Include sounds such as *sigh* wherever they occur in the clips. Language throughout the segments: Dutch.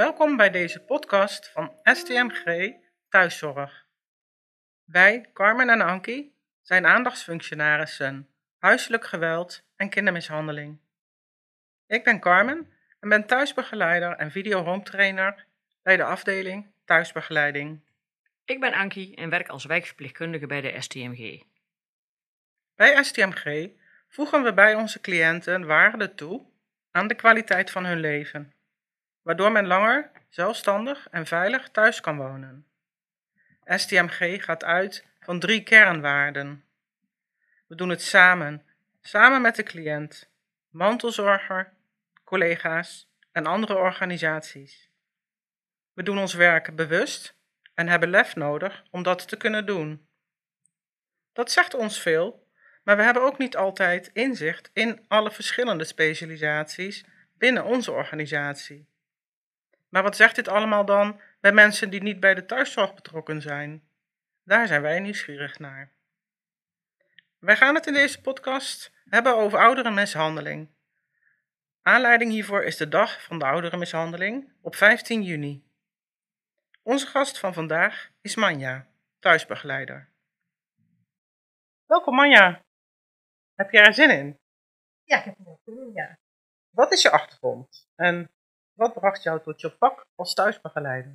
Welkom bij deze podcast van STMG Thuiszorg. Wij, Carmen en Ankie, zijn aandachtsfunctionarissen huiselijk geweld en kindermishandeling. Ik ben Carmen en ben thuisbegeleider en videohome bij de afdeling thuisbegeleiding. Ik ben Ankie en werk als wijkverpleegkundige bij de STMG. Bij STMG voegen we bij onze cliënten waarde toe aan de kwaliteit van hun leven, waardoor men langer zelfstandig en veilig thuis kan wonen. STMG gaat uit van drie kernwaarden. We doen het samen, samen met de cliënt, mantelzorger, collega's en andere organisaties. We doen ons werk bewust en hebben lef nodig om dat te kunnen doen. Dat zegt ons veel, maar we hebben ook niet altijd inzicht in alle verschillende specialisaties binnen onze organisatie. Maar wat zegt dit allemaal dan bij mensen die niet bij de thuiszorg betrokken zijn? Daar zijn wij nieuwsgierig naar. Wij gaan het in deze podcast hebben over ouderenmishandeling. Aanleiding hiervoor is de dag van de ouderenmishandeling op 15 juni. Onze gast van vandaag is Manja, thuisbegeleider. Welkom Manja. Heb jij er zin in? Ja, ik heb er wel zin in, ja. Wat is je achtergrond en wat bracht jou tot je vak als thuisbegeleider?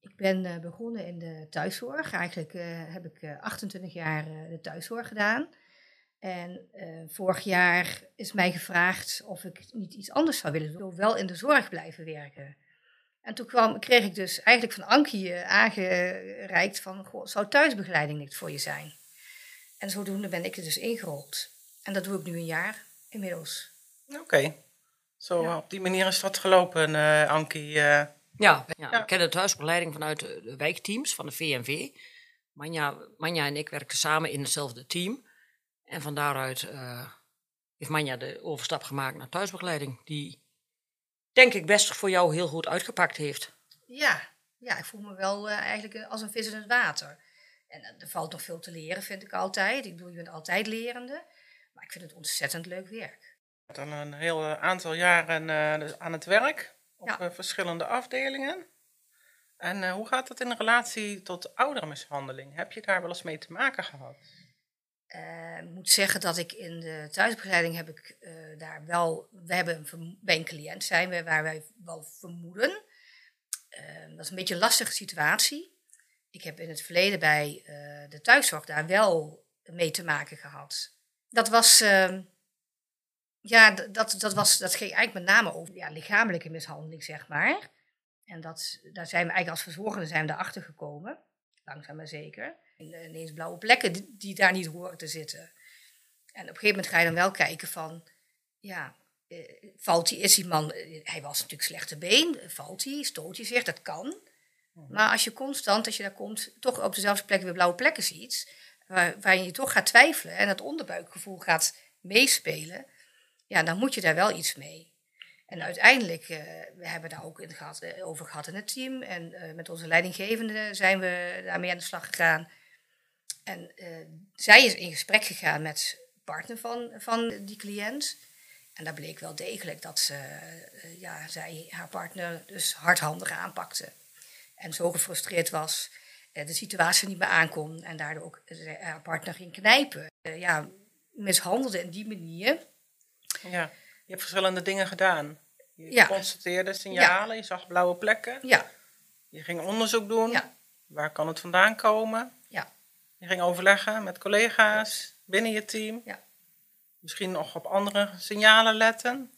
Ik ben uh, begonnen in de thuiszorg. Eigenlijk uh, heb ik uh, 28 jaar de thuiszorg gedaan. En vorig jaar is mij gevraagd of ik niet iets anders zou willen doen. Wel in de zorg blijven werken. En toen kwam, kreeg ik dus eigenlijk van Ankie aangereikt van, goh, zou thuisbegeleiding niet voor je zijn? En zodoende ben ik er dus ingerold. En dat doe ik nu een jaar inmiddels. Oké. Zo op die manier is dat gelopen, uh, Ankie. Uh, ja, ja, ja, ik ken de thuisbegeleiding vanuit de, wijkteams van de VNV. Manja, Manja en ik werken samen in hetzelfde team. En van daaruit uh, heeft Manja de overstap gemaakt naar thuisbegeleiding. Die, denk ik, best voor jou heel goed uitgepakt heeft. Ja, ja ik voel me wel eigenlijk als een vis in het water. En er valt nog veel te leren, vind ik altijd. Ik bedoel, je bent altijd lerende. Maar ik vind het ontzettend leuk werk. Dan een heel aantal jaren uh, aan het werk op ja. verschillende afdelingen. En hoe gaat het in relatie tot oudermishandeling? Heb je daar wel eens mee te maken gehad? Uh, ik moet zeggen dat ik in de thuisbegeleiding heb ik daar wel... We hebben een, bij een cliënt zijn we waar wij wel vermoeden. dat is een beetje een lastige situatie. Ik heb in het verleden bij de thuiszorg daar wel mee te maken gehad. Dat was ehm, ja, dat, dat, was, dat ging eigenlijk met name over ja, lichamelijke mishandeling, zeg maar. En dat, daar zijn we eigenlijk als verzorgenden zijn we erachter gekomen. Langzaam maar zeker. En ineens blauwe plekken die, die, daar niet horen te zitten. En op een gegeven moment ga je dan wel kijken van... Ja, eh, valt hij, is die man... Eh, hij was natuurlijk slechte been. Valt hij, stoot hij zich, dat kan. Mhm. Maar als je constant, als je daar komt, toch op dezelfde plek weer blauwe plekken ziet... Waar, waar je toch gaat twijfelen en het onderbuikgevoel gaat meespelen ja, dan moet je daar wel iets mee. En uiteindelijk, uh, we hebben daar ook in gehad, eh, over gehad in het team. En uh, met onze leidinggevende zijn we daarmee aan de slag gegaan. En zij is in gesprek gegaan met partner van, van die cliënt. En daar bleek wel degelijk dat ze, ja, zij haar partner dus hardhandig aanpakte. En zo gefrustreerd was, de situatie niet meer aankon. En daardoor ook haar partner ging knijpen. ja, mishandelde in die manier ja, je hebt verschillende dingen gedaan. Je constateerde signalen, je zag blauwe plekken. Ja. Je ging onderzoek doen. Ja. Waar kan het vandaan komen? Ja. Je ging overleggen met collega's binnen je team. Ja. Misschien nog op andere signalen letten.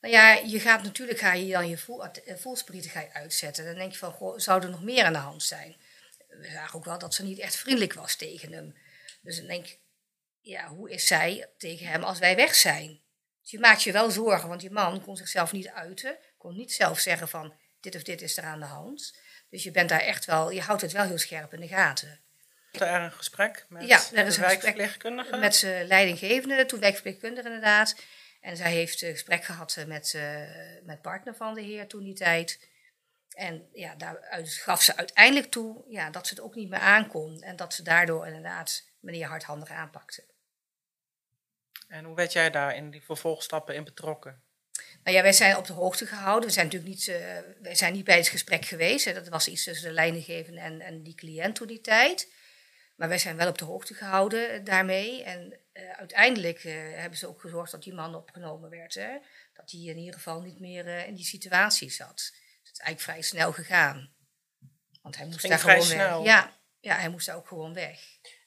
Nou ja, je gaat natuurlijk ga je dan je eh, voelsprieten ga je uitzetten. Dan denk je van, goh, zou er nog meer aan de hand zijn? We zagen ook wel dat ze niet echt vriendelijk was tegen hem. Dus dan denk ik, ja, hoe is zij tegen hem als wij weg zijn? Dus je maakt je wel zorgen, want je man kon zichzelf niet uiten, kon niet zelf zeggen van dit of dit is er aan de hand. Dus je bent daar echt wel, je houdt het wel heel scherp in de gaten. Was er een gesprek met ja, er is een wijkverpleegkundige? Met zijn leidinggevende, toen wijkverpleegkundige inderdaad. En zij heeft een gesprek gehad met, uh, met partner van de heer toen die tijd. En ja, daaruit gaf ze uiteindelijk toe ja, dat ze het ook niet meer aankon. En dat ze daardoor inderdaad meneer hardhandig aanpakte. En hoe werd jij daar in die vervolgstappen in betrokken? Nou ja, wij zijn op de hoogte gehouden. We zijn natuurlijk niet, uh, wij zijn niet bij het gesprek geweest. Hè. Dat was iets tussen de leidinggever en, en die cliënt toen die tijd. Maar wij zijn wel op de hoogte gehouden daarmee. En uh, uiteindelijk uh, hebben ze ook gezorgd dat die man opgenomen werd. Hè? Dat hij in ieder geval niet meer in die situatie zat. Dus het is eigenlijk vrij snel gegaan. Want hij moest daar gewoon snel. weg. Ja, ja, hij moest daar ook gewoon weg.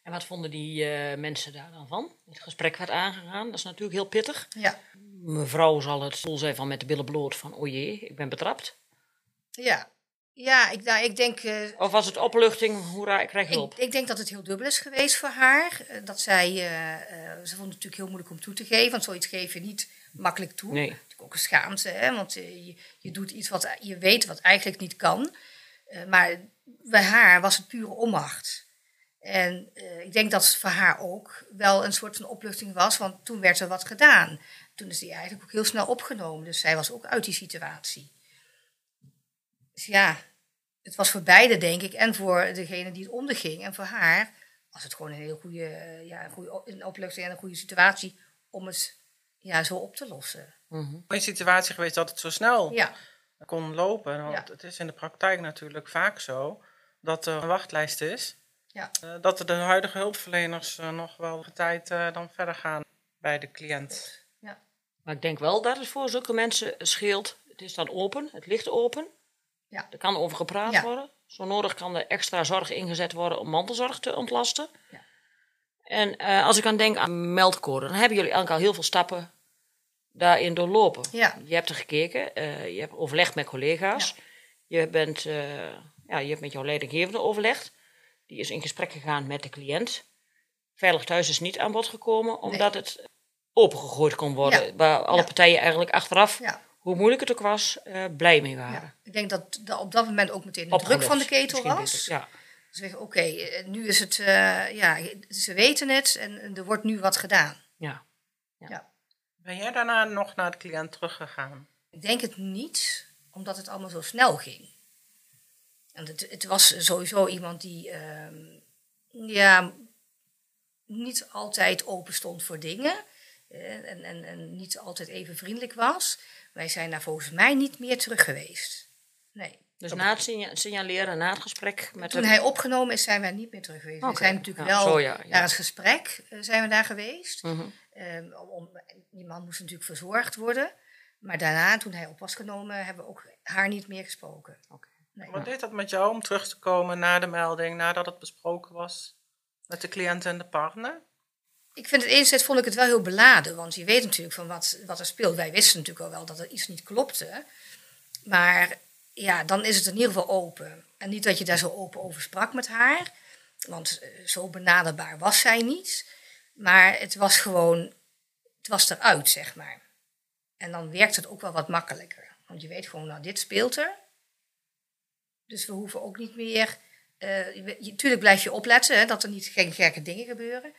En wat vonden die mensen daar dan van? Het gesprek werd aangegaan, dat is natuurlijk heel pittig. Ja mevrouw zal het gevoel zijn van met de billen bloot van o jee, ik ben betrapt. Ja, ja ik, nou, ik denk... Uh, of was het opluchting, hoera, ik krijg hulp? Ik, ik, denk dat het heel dubbel is geweest voor haar. Uh, dat zij, uh, ze vond het natuurlijk heel moeilijk om toe te geven, want zoiets geef je niet makkelijk toe. Nee. Natuurlijk ook een schaamte, hè, want je, je doet iets wat je weet wat eigenlijk niet kan. maar bij haar was het pure onmacht. En ik denk dat het voor haar ook wel een soort van opluchting was, want toen werd er wat gedaan toen is die eigenlijk ook heel snel opgenomen. Dus zij was ook uit die situatie. Dus ja, het was voor beide, denk ik, en voor degene die het onderging en voor haar, was het gewoon een heel goede, eh, ja, een goede een opluchting en een goede situatie om het ja, zo op te lossen. Mm -hmm. Een situatie geweest dat het zo snel ja. kon lopen. Want Ja. het is in de praktijk natuurlijk vaak zo dat er een wachtlijst is. Ja. Uh, dat de huidige hulpverleners uh, nog wel de tijd uh, dan verder gaan bij de cliënt. Maar ik denk wel dat het voor zulke mensen scheelt. Het is dan open, het ligt open. Ja. Er kan over gepraat Ja. worden. Zo nodig kan er extra zorg ingezet worden om mantelzorg te ontlasten. Ja. En eh, als ik aan denk aan meldcode, dan hebben jullie eigenlijk al heel veel stappen daarin doorlopen. Ja. Je hebt er gekeken, eh, je hebt overlegd met collega's. Je, bent, eh, ja, je hebt met jouw leidinggevende overlegd. Die is in gesprek gegaan met de cliënt. Veilig thuis is niet aan bod gekomen, omdat het opengegooid kon worden. Ja. Waar alle Ja. partijen eigenlijk achteraf, Ja. hoe moeilijk het ook was, eh, blij mee waren. Ja. Ik denk dat, dat op dat moment ook meteen de druk van de ketel Misschien was. beter, Ja. Ze zeggen, oké, eh, nu is het, eh, ja, ze weten het en, en er wordt nu wat gedaan. Ja. Ben jij daarna nog naar de cliënt teruggegaan? Ik denk het niet, omdat het allemaal zo snel ging. En het, het was sowieso iemand die ehm, ja, niet altijd open stond voor dingen. En, en, en niet altijd even vriendelijk was. Wij zijn daar volgens mij niet meer terug geweest. Nee. Dus na het signa- signaleren, na het gesprek met Toen de... hij opgenomen is, zijn wij niet meer terug geweest. Oké, We zijn natuurlijk ja, wel zo ja, ja. naar het gesprek eh, zijn we daar geweest. Om, om- die man moest natuurlijk verzorgd worden. Maar daarna, toen hij op was genomen, hebben we ook haar niet meer gesproken. Oké. Nee. Wat deed dat met jou om terug te komen na de melding, nadat het besproken was met de cliënt en de partner? Ik vind het enerzijds vond ik het wel heel beladen, want je weet natuurlijk van wat, wat er speelt. Wij wisten natuurlijk al wel dat er iets niet klopte. Maar ja, dan is het in ieder geval open. En niet dat je daar zo open over sprak met haar, want eh, zo benaderbaar was zij niet. Maar het was gewoon, het was eruit, zeg maar. En dan werkt het ook wel wat makkelijker. Want je weet gewoon, nou, dit speelt er. Dus we hoeven ook niet meer. eh, je, je- tuurlijk blijf je opletten hè, dat er niet geen gekke dingen gebeuren.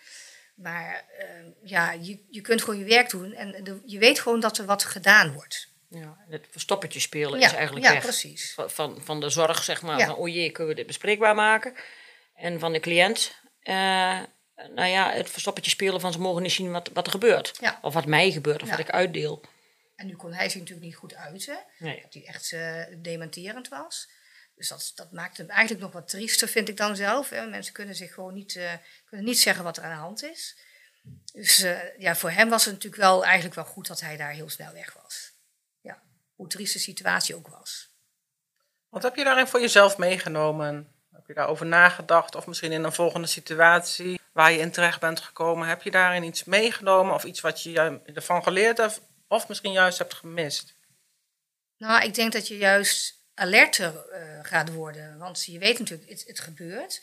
Maar eh, ja, je, je kunt gewoon je werk doen en de- je weet gewoon dat er wat gedaan wordt. Ja, het verstoppertje spelen Ja, is eigenlijk ja weg. precies. Van, van, de zorg, zeg maar, Ja. van oh jee, kunnen we dit bespreekbaar maken? En van de cliënt, eh, nou ja, het verstoppertje spelen van ze mogen niet zien wat, wat er gebeurt. Ja. Of wat mij gebeurt, of wat ik uitdeel. En nu kon hij zich natuurlijk niet goed uiten. Nee. Dat hij echt eh, dementerend was. Dus dat, dat maakt hem eigenlijk nog wat triester, vind ik dan zelf. Hè. Mensen kunnen zich gewoon niet, eh, kunnen niet zeggen wat er aan de hand is. Dus eh, ja, voor hem was het natuurlijk wel eigenlijk wel goed dat hij daar heel snel weg was. Ja, hoe triest de situatie ook was. Wat heb je daarin voor jezelf meegenomen? Heb je daarover nagedacht? Of misschien in een volgende situatie waar je in terecht bent gekomen, heb je daarin iets meegenomen of iets wat je ervan geleerd hebt of misschien juist hebt gemist? Nou, ik denk dat je juist alerter eh, gaat worden. Want je weet natuurlijk, het, het gebeurt.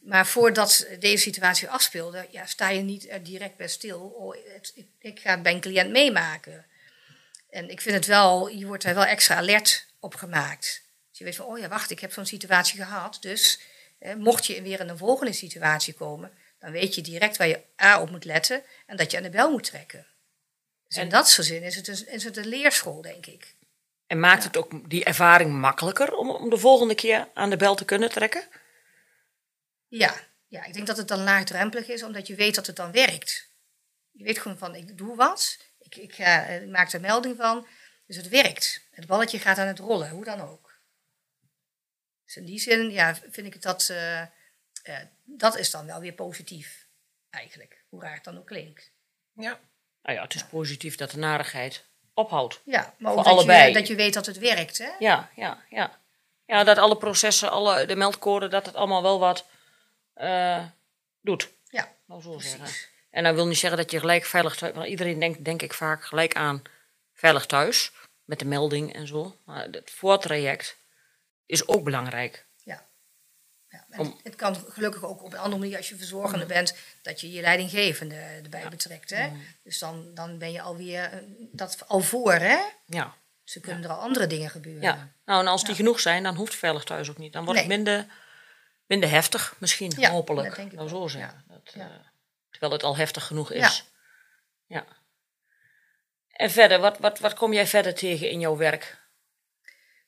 Maar voordat deze situatie afspeelde, ja, sta je niet er direct bij stil. Oh, het, ik, ik ga het bij een cliënt meemaken. En ik vind het wel, je wordt er wel extra alert op gemaakt. Dus je weet van, oh ja, wacht, ik heb zo'n situatie gehad. Dus eh, mocht je weer in een volgende situatie komen, dan weet je direct waar je A op moet letten en dat je aan de bel moet trekken. Dus in En- dat soort zin is het, een, is het een leerschool, denk ik. En maakt het ook die ervaring makkelijker om, om de volgende keer aan de bel te kunnen trekken? Ja, ja, ik denk dat het dan laagdrempelig is, omdat je weet dat het dan werkt. Je weet gewoon van, ik doe wat, ik, ik, ga, eh, ik maak er melding van Dus het werkt. Het balletje gaat aan het rollen, hoe dan ook. Dus in die zin, ja, vind ik het dat, eh, eh, dat is dan wel weer positief, eigenlijk. Hoe raar het dan ook klinkt. Ja. Nou ja, het is positief dat de narigheid ophoudt. Ja, maar ook dat allebei. je, dat je weet dat het werkt, hè? Ja, ja, ja. Ja, dat alle processen, alle, de meldcode, dat het allemaal wel wat eh, doet. Ja, Nou, zo zeggen. En dat wil niet zeggen dat je gelijk veilig thuis... Want iedereen denkt, denk ik, vaak gelijk aan veilig thuis. Met de melding en zo. Maar het voortraject is ook belangrijk. Ja. Om- Het kan gelukkig ook op een andere manier als je verzorgende bent, dat je je leidinggevende erbij betrekt. Hè? Dus dan, dan ben je alweer eh, dat al voor, hè? Ja. Ze kunnen er al andere dingen gebeuren. ja. Nou, en als die genoeg zijn, dan hoeft veilig thuis ook niet. Dan wordt het Nee. minder, minder heftig misschien, Ja, hopelijk. dat denk ik nou, zo zeggen. Dat, eh, terwijl het al heftig genoeg is. Ja. En verder, wat, wat, wat kom jij verder tegen in jouw werk?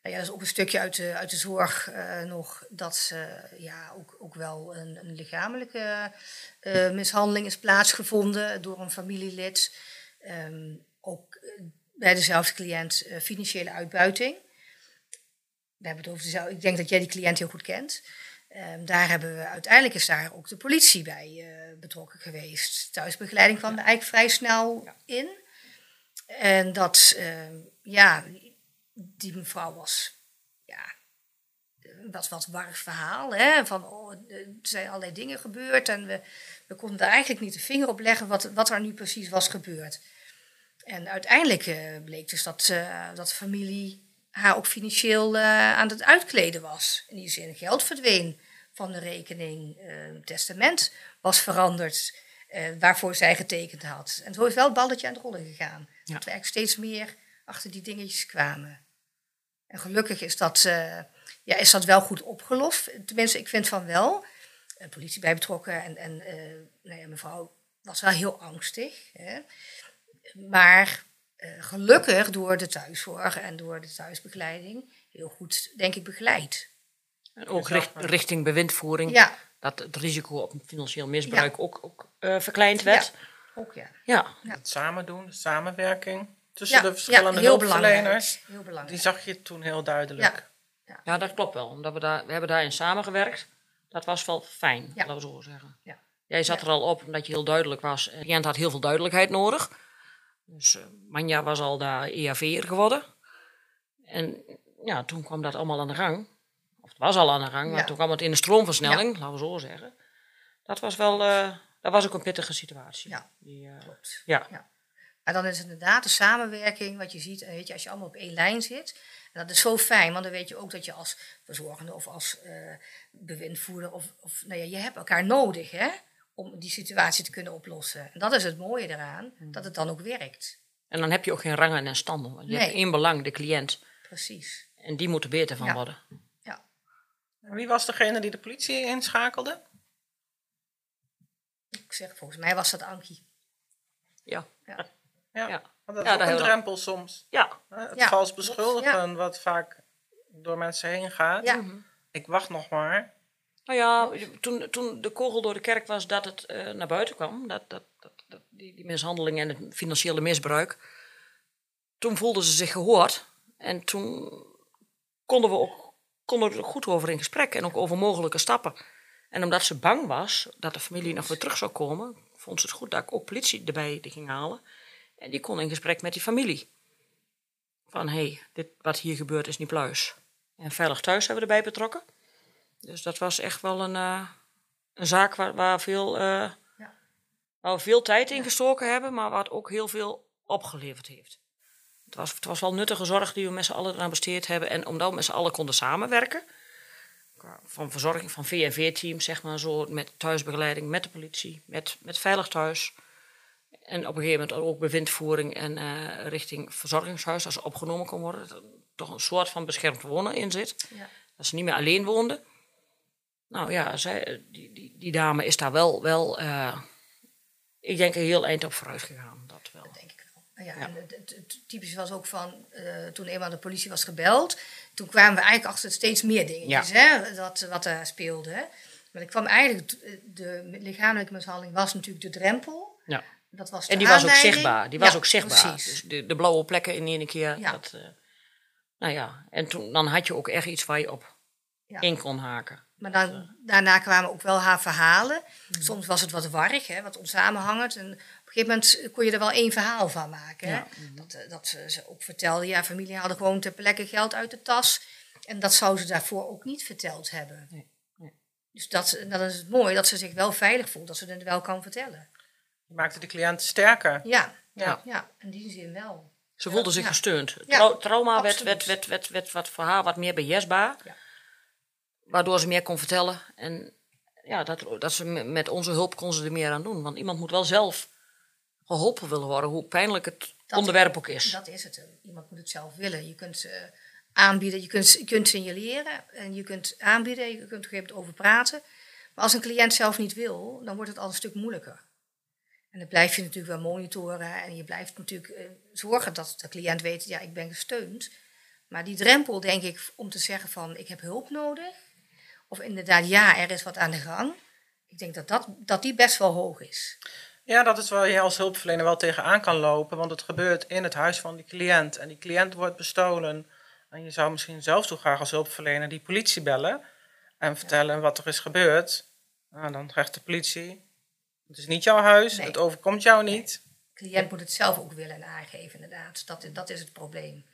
Nou ja, dat is ook een stukje uit de, uit de zorg eh, nog dat ze ja, ook, ook wel een, een lichamelijke eh, mishandeling is plaatsgevonden door een familielid. Ehm, ook eh, bij dezelfde cliënt financiële uitbuiting. We hebben het over dezelfde, ik denk dat jij die cliënt heel goed kent. Ehm, daar hebben we uiteindelijk is daar ook de politie bij betrokken geweest. Thuisbegeleiding kwam er eigenlijk vrij snel in. En dat, ehm, ja, die mevrouw was, ja, was wat warrig verhaal. Hè? Van, oh, er zijn allerlei dingen gebeurd en we, we konden daar eigenlijk niet de vinger op leggen wat, wat er nu precies was gebeurd. En uiteindelijk eh, bleek dus dat, eh, dat de familie haar ook financieel eh, aan het uitkleden was. In die zin, geld verdween van de rekening, het testament was veranderd, waarvoor zij getekend had. En zo is wel het balletje aan het rollen gegaan. Ja. Dat we eigenlijk steeds meer achter die dingetjes kwamen. En gelukkig is dat, eh, ja, is dat wel goed opgelost. Tenminste, ik vind van wel. De politie bij betrokken en, en eh, nou ja, mevrouw was wel heel angstig. Hè. Maar eh, gelukkig door de thuiszorg en door de thuisbegeleiding heel goed, denk ik, begeleid. En ook richt- richting bewindvoering. Ja, Dat het risico op financieel misbruik ook, ook eh, verkleind werd. ook ja. Ja. Ja. Het samen doen, de samenwerking tussen Ja, de ja, verschillende heel belangrijk. hulpverleners. Heel Die zag je toen heel duidelijk. Ja. ja, dat klopt wel. Omdat we, daar, we hebben daarin samengewerkt. Dat was wel fijn, Ja. laten we zo zeggen. Ja. Jij zat Ja. er al op omdat je heel duidelijk was. En de cliënt had heel veel duidelijkheid nodig. Dus eh, Manja was al daar EAV'er geworden. En ja, toen kwam dat allemaal aan de gang. Of het was al aan de gang, maar Ja. toen kwam het in de stroomversnelling, laten we zo zeggen. Dat was wel, eh, dat was ook een pittige situatie. Ja. Die, eh, Klopt. ja. Maar dan is het inderdaad de samenwerking, wat je ziet, en weet je, als je allemaal op één lijn zit. En dat is zo fijn, want dan weet je ook dat je als verzorgende of als eh, bewindvoerder, of, of nou ja, je hebt elkaar nodig hè, om die situatie te kunnen oplossen. En dat is het mooie eraan, dat het dan ook werkt. En dan heb je ook geen rangen en standen. want Je hebt Nee. één belang, de cliënt. Precies. En die moet er beter van Ja. worden. Ja. Wie was degene die de politie inschakelde? Ik zeg, volgens mij was dat Ankie. Ja. Ja. Ja, Ja. want dat Ja, is ook een drempel soms. Ja. Het Ja, vals beschuldigen, wat vaak door mensen heen gaat. Ja, Ik wacht nog maar. Nou ja, toen, toen de kogel door de kerk was dat het eh, naar buiten kwam, dat, dat, dat, dat- die, die mishandeling en het financiële misbruik, toen voelden ze zich gehoord. En toen konden we ook konden we er goed over in gesprek en ook over mogelijke stappen. En omdat ze bang was dat de familie nog weer terug zou komen, vond ze het goed dat ik ook politie erbij ging halen. En die kon in gesprek met die familie. Van hé, hey, dit wat hier gebeurt is niet pluis. En Veilig Thuis hebben we erbij betrokken. Dus dat was echt wel een, eh, een zaak waar, waar, veel, Ja. waar we veel tijd in gestoken hebben, maar wat ook heel veel opgeleverd heeft. Het was, het was wel nuttige zorg die we met z'n allen eraan besteed hebben. En omdat we met z'n allen konden samenwerken, van verzorging van VNV-team, zeg maar zo, met thuisbegeleiding, met de politie, met, met Veilig Thuis. En op een gegeven moment ook bewindvoering en eh, richting verzorgingshuis, als ze opgenomen kon worden. Dat er toch een soort van beschermd wonen in zit. Ja. Dat ze niet meer alleen woonde. Nou ja, zij, die, die, die dame is daar wel, wel eh, ik denk, een heel eind op vooruit gegaan. Dat wel. denk ik wel. Nou ja, Ja. En het, het, het typische was ook van, eh, toen eenmaal de politie was gebeld, toen kwamen we eigenlijk achter steeds meer dingetjes, hè, dat, wat daar speelde. Maar ik kwam eigenlijk, de lichamelijke mishandeling was natuurlijk de drempel. Ja. Dat was En die was ook zichtbaar. Die was Ja, ook zichtbaar. Precies. Dus de, de blauwe plekken in één keer. Ja. Dat, eh, nou ja, en toen, dan had je ook echt iets waar je op Ja. in kon haken. Maar dan, daarna kwamen ook wel haar verhalen. Soms was het wat warrig, hè, wat onsamenhangend. En op een gegeven moment kon je er wel één verhaal van maken. Hè? Dat, eh, dat ze, ze ook vertelde, ja, familie haalde gewoon ter plekke geld uit de tas. En dat zou ze daarvoor ook niet verteld hebben. Nee, nee. Dus dat, dat is het mooi, dat ze zich wel veilig voelt, dat ze het wel kan vertellen. Je maakte de cliënt sterker. Ja, Ja. ja in die zin wel. Ze voelde zich Ja. gesteund. Trauma werd, werd, werd, werd, werd wat voor haar wat meer beheersbaar. Ja. Waardoor ze meer kon vertellen. En ja, dat, dat ze me- met onze hulp kon ze er meer aan doen. Want iemand moet wel zelf geholpen willen worden, hoe pijnlijk het Dat- onderwerp ook is. Dat is het. Iemand moet het zelf willen. Je kunt eh, aanbieden, je kunt, je kunt signaleren en je kunt aanbieden, je kunt op een gegeven moment over praten. Maar als een cliënt zelf niet wil, dan wordt het al een stuk moeilijker. En dan blijf je natuurlijk wel monitoren en je blijft natuurlijk eh, zorgen dat de cliënt weet, ja, ik ben gesteund. Maar die drempel, denk ik, om te zeggen van ik heb hulp nodig, of inderdaad, ja, er is wat aan de gang. Ik denk dat, dat, dat die best wel hoog is. Ja, dat is waar je als hulpverlener wel tegenaan kan lopen, want het gebeurt in het huis van die cliënt. En die cliënt wordt bestolen. En je zou misschien zelf zo graag als hulpverlener die politie bellen en vertellen wat er is gebeurd. Nou, dan zegt de politie, het is niet jouw huis, Nee. het overkomt jou niet. De cliënt moet het zelf ook willen en aangeven, inderdaad. Dat, dat is het probleem.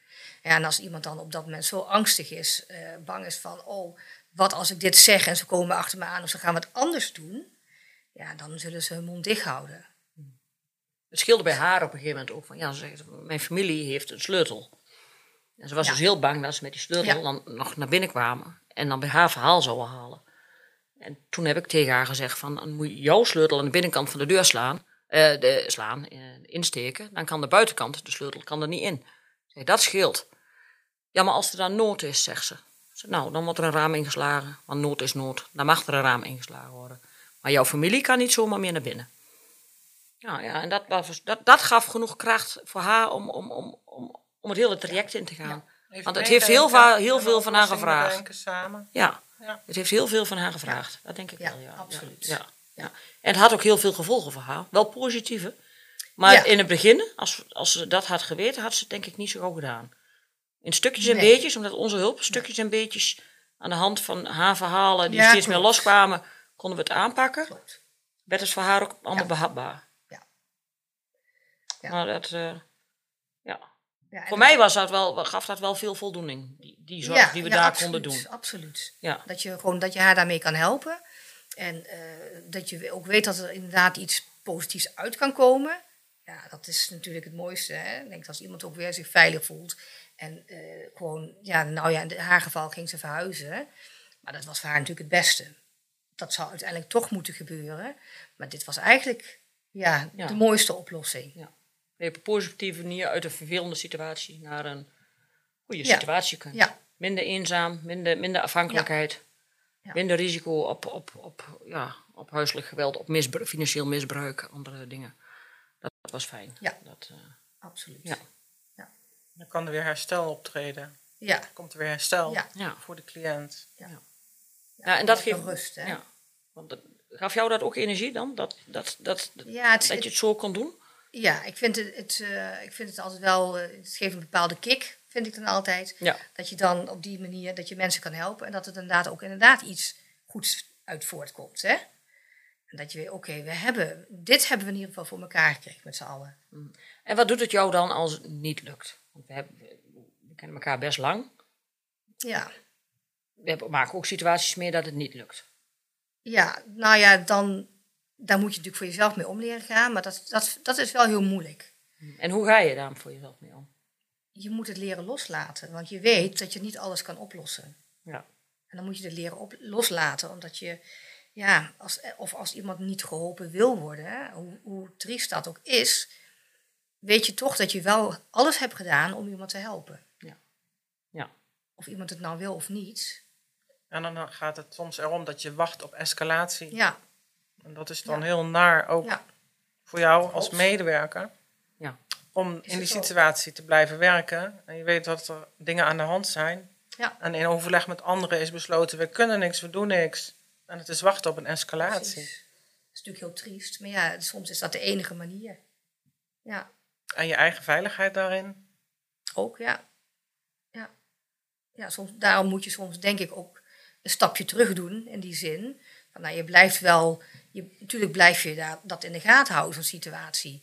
Ja, en als iemand dan op dat moment zo angstig is, eh, bang is van, oh, wat als ik dit zeg en ze komen achter me aan of ze gaan wat anders doen, ja, dan zullen ze hun mond dicht houden. Het scheelde bij haar op een gegeven moment ook van, ja, ze zegt, mijn familie heeft een sleutel. En ze was Ja. dus heel bang dat ze met die sleutel Ja. dan nog naar binnen kwamen en dan bij haar verhaal zouden halen. En toen heb ik tegen haar gezegd van, dan moet je jouw sleutel aan de binnenkant van de deur slaan, eh, de, slaan, eh, insteken, dan kan de buitenkant, de sleutel, kan er niet in. Zei, dat scheelt. Ja, maar als er dan nood is, zegt ze. Nou, dan wordt er een raam ingeslagen, want nood is nood. Dan mag er een raam ingeslagen worden. Maar jouw familie kan niet zomaar meer naar binnen. Ja, ja en dat, was, dat, dat gaf genoeg kracht voor haar om, om, om, om, om het hele traject in te gaan. Want het heeft heel heel veel van haar gevraagd. samen. Ja, Ja. het heeft heel veel van haar gevraagd. Dat denk ik wel, ja. absoluut. Ja, ja. En het had ook heel veel gevolgen voor haar. Wel positieve. Maar in het begin, als, als ze dat had geweten, had ze het denk ik niet zo gauw gedaan. In stukjes en Nee. beetjes, omdat onze hulp stukjes en beetjes aan de hand van haar verhalen, die steeds meer loskwamen, konden we het aanpakken. Klopt. Werd het voor haar ook allemaal behapbaar. Ja. Ja. Maar dat, eh, ja. Ja, Voor mij was dat wel, gaf dat wel veel voldoening, die, die zorg Ja, die we ja, daar absoluut, konden doen. Absoluut. Ja. Dat je, gewoon, dat je haar daarmee kan helpen. En eh, dat je ook weet dat er inderdaad iets positiefs uit kan komen. Ja, dat is natuurlijk het mooiste. Hè? Ik denk dat als iemand ook weer zich veilig voelt. En eh, gewoon, ja, nou ja, in haar geval ging ze verhuizen. Maar dat was voor haar natuurlijk het beste. Dat zou uiteindelijk toch moeten gebeuren. Maar dit was eigenlijk ja, Ja. de mooiste oplossing. Je hebt op een positieve manier uit een vervelende situatie naar een goede Ja. situatie kunnen. Ja, Minder eenzaam, minder, minder afhankelijkheid, Ja. minder risico op, op, op, ja, op huiselijk geweld, op misbru- financieel misbruik, andere dingen. Dat, dat was fijn. Ja. Dat, eh, absoluut. Ja. Dan kan er weer herstel optreden. Ja. Komt er weer herstel Ja. ja. voor de cliënt. ja, en dat geeft rust, hè? Ja. Want dat, gaf jou dat ook energie dan? Dat, dat, dat, Ja, het, dat je het zo kon doen? Ja, ik vind het, het, eh, ik vind het altijd wel, eh, het geeft een bepaalde kick, vind ik dan altijd. Ja. Dat je dan op die manier, dat je mensen kan helpen en dat het inderdaad ook inderdaad iets goeds uit voortkomt. Hè? En dat je weer, oké, we hebben, dit hebben we in ieder geval voor elkaar gekregen met z'n allen. En wat doet het jou dan als het niet lukt? Want we, hebben, we kennen elkaar best lang. Ja. We hebben, maken ook situaties mee dat het niet lukt. ja, nou ja, dan daar moet je natuurlijk voor jezelf mee om leren gaan, maar dat, dat, dat is wel heel moeilijk. En hoe ga je daar voor jezelf mee om? Je moet het leren loslaten, want je weet dat je niet alles kan oplossen. Ja. En dan moet je het leren op, loslaten, omdat je, ja, als, of als iemand niet geholpen wil worden, hè, hoe, hoe triest dat ook is, weet je toch dat je wel alles hebt gedaan om iemand te helpen. Ja. Ja. Of iemand het nou wil of niet. En dan gaat het soms erom dat je wacht op escalatie. Ja, En dat is dan Ja. heel naar ook ja, voor jou als medewerker. Ja. Om in die ook. situatie te blijven werken. En je weet dat er dingen aan de hand zijn. ja. En in overleg met anderen is besloten, we kunnen niks, we doen niks. En het is wachten op een escalatie. precies. Dat is natuurlijk heel triest, maar ja, soms is dat de enige manier. Ja, En je eigen veiligheid daarin? ook, ja. Ja, ja soms, daarom moet je soms denk ik ook een stapje terug doen in die zin. Van, nou, je blijft wel, je, natuurlijk blijf je daar, dat in de gaten houden, zo'n situatie.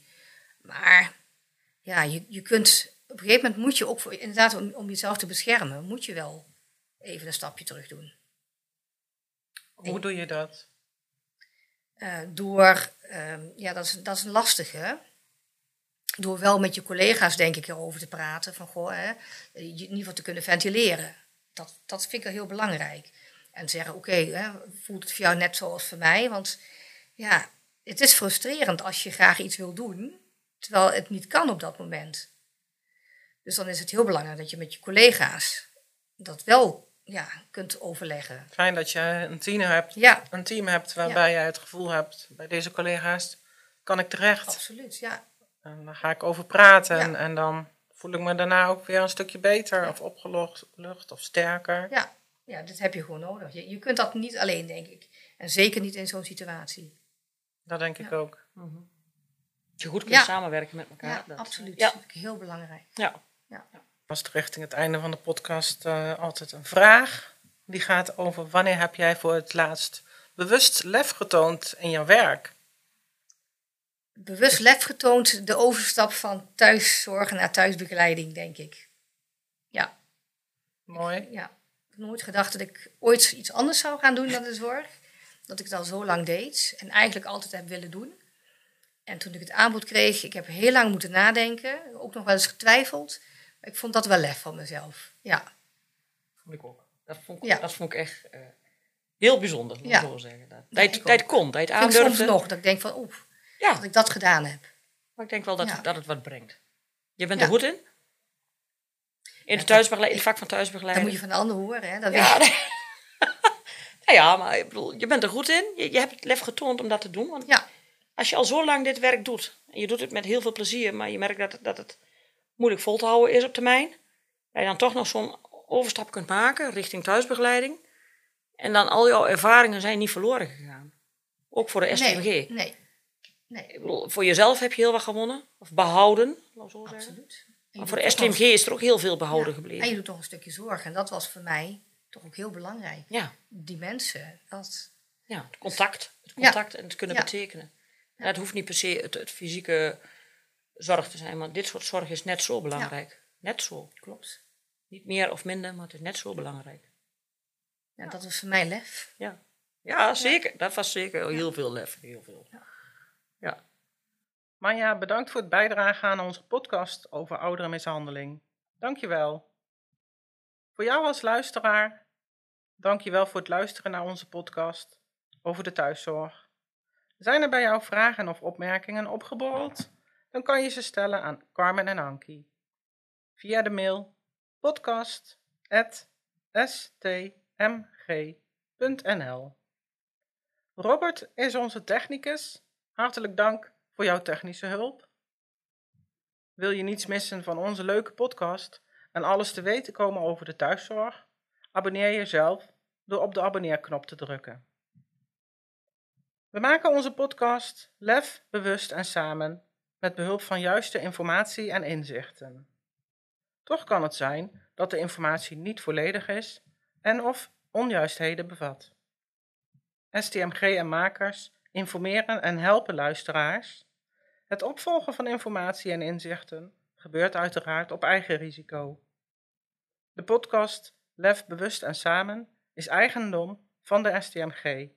Maar ja, je, je kunt, op een gegeven moment moet je ook, voor, inderdaad om, om jezelf te beschermen, moet je wel even een stapje terug doen. Hoe doe je dat? Eh, door, ehm, ja, dat is, dat is een lastige. Door wel met je collega's, denk ik, erover te praten. Van, goh, hè, je in ieder geval te kunnen ventileren. Dat, dat vind ik wel heel belangrijk. En zeggen, oké, voelt het voor jou net zoals voor mij? Want ja, het is frustrerend als je graag iets wil doen, terwijl het niet kan op dat moment. Dus dan is het heel belangrijk dat je met je collega's dat wel ja, kunt overleggen. Fijn dat je een team hebt, Ja, een team hebt waarbij jij het gevoel hebt, bij deze collega's kan ik terecht. absoluut. Ja, En daar ga ik over praten Ja. en, dan voel ik me daarna ook weer een stukje beter of opgelucht lucht of sterker. Ja, ja, dat heb je gewoon nodig. Je, je kunt dat niet alleen, denk ik. En zeker niet in zo'n situatie. Dat denk ik Ja. ook. Dat je goed kunt Ja. samenwerken met elkaar. Ja, dat- absoluut. Ja. Dat vind ik heel belangrijk. ja. Was het richting het einde van de podcast eh, altijd een vraag. Die gaat over wanneer heb jij voor het laatst bewust lef getoond in jouw werk? Bewust lef getoond de overstap van thuiszorg naar thuisbegeleiding, denk ik. Ja, Mooi. ja. Ik heb nooit gedacht dat ik ooit iets anders zou gaan doen dan de zorg. Dat ik het al zo lang deed en eigenlijk altijd heb willen doen. En toen ik het aanbod kreeg, ik heb heel lang moeten nadenken. Ook nog wel eens getwijfeld. Maar ik vond dat wel lef van mezelf. Ja, Vond ik ook. Dat vond ik, Ja. dat vond ik echt eh, heel bijzonder, moet ik Ja. zo zeggen. Dat, Ja, dat, ik dat kon, dat je het ik soms nog dat ik denk van, Ja, dat ik dat gedaan heb. maar ik denk wel dat, het, dat het wat brengt. Je bent er goed in? In, de dat- thuisbegeleiding, in ik- het vak van Dat thuisbegeleiding. moet je van de ander horen, hè? Dat ja, weet *laughs* nee. Nou ja, maar ik bedoel, je bent er goed in. Je, je hebt het lef getoond om dat te doen. Want Ja, als je al zo lang dit werk doet, en je doet het met heel veel plezier, maar je merkt dat, het- dat het moeilijk vol te houden is op termijn, dat je dan toch nog zo'n overstap kunt maken richting thuisbegeleiding. En dan al jouw ervaringen zijn niet verloren gegaan. Ook voor de STMG. nee, nee, nee, Ik bedoel, voor jezelf heb je heel wat gewonnen, of behouden, laat zo absoluut. Maar voor de STMG is er ook heel veel behouden ja, gebleven. En je doet toch een stukje zorg. En dat was voor mij toch ook heel belangrijk. Ja, Die mensen, dat... ja, het contact. Het Ja. contact en het kunnen Ja. betekenen. En dat hoeft niet per se het, het fysieke zorg te zijn, maar dit soort zorg is net zo belangrijk. Net zo. Klopt. Niet meer of minder, maar het is net zo belangrijk. Ja, dat was voor mij lef. Ja, ja zeker. Dat was zeker heel veel lef. Heel veel. Ja. Manja, bedankt voor het bijdragen aan onze podcast over ouderenmishandeling. Dankjewel. Voor jou als luisteraar, dankjewel voor het luisteren naar onze podcast over de thuiszorg. Zijn er bij jou vragen of opmerkingen opgeborreld? Dan kan je ze stellen aan Carmen en Ankie. Via de mail podcast.stmg.nl Robert is onze technicus. Hartelijk dank voor jouw technische hulp. Wil je niets missen van onze leuke podcast en alles te weten komen over de thuiszorg? Abonneer jezelf door op de abonneerknop te drukken. We maken onze podcast lef, bewust en samen met behulp van juiste informatie en inzichten. Toch kan het zijn dat de informatie niet volledig is en of onjuistheden bevat. STMG en makers informeren en helpen luisteraars. Het opvolgen van informatie en inzichten gebeurt uiteraard op eigen risico. De podcast Lef Bewust en Samen is eigendom van de STMG.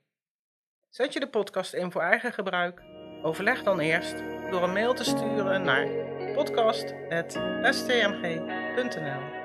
Zet je de podcast in voor eigen gebruik? Overleg dan eerst door een mail te sturen naar podcast.stmg.nl.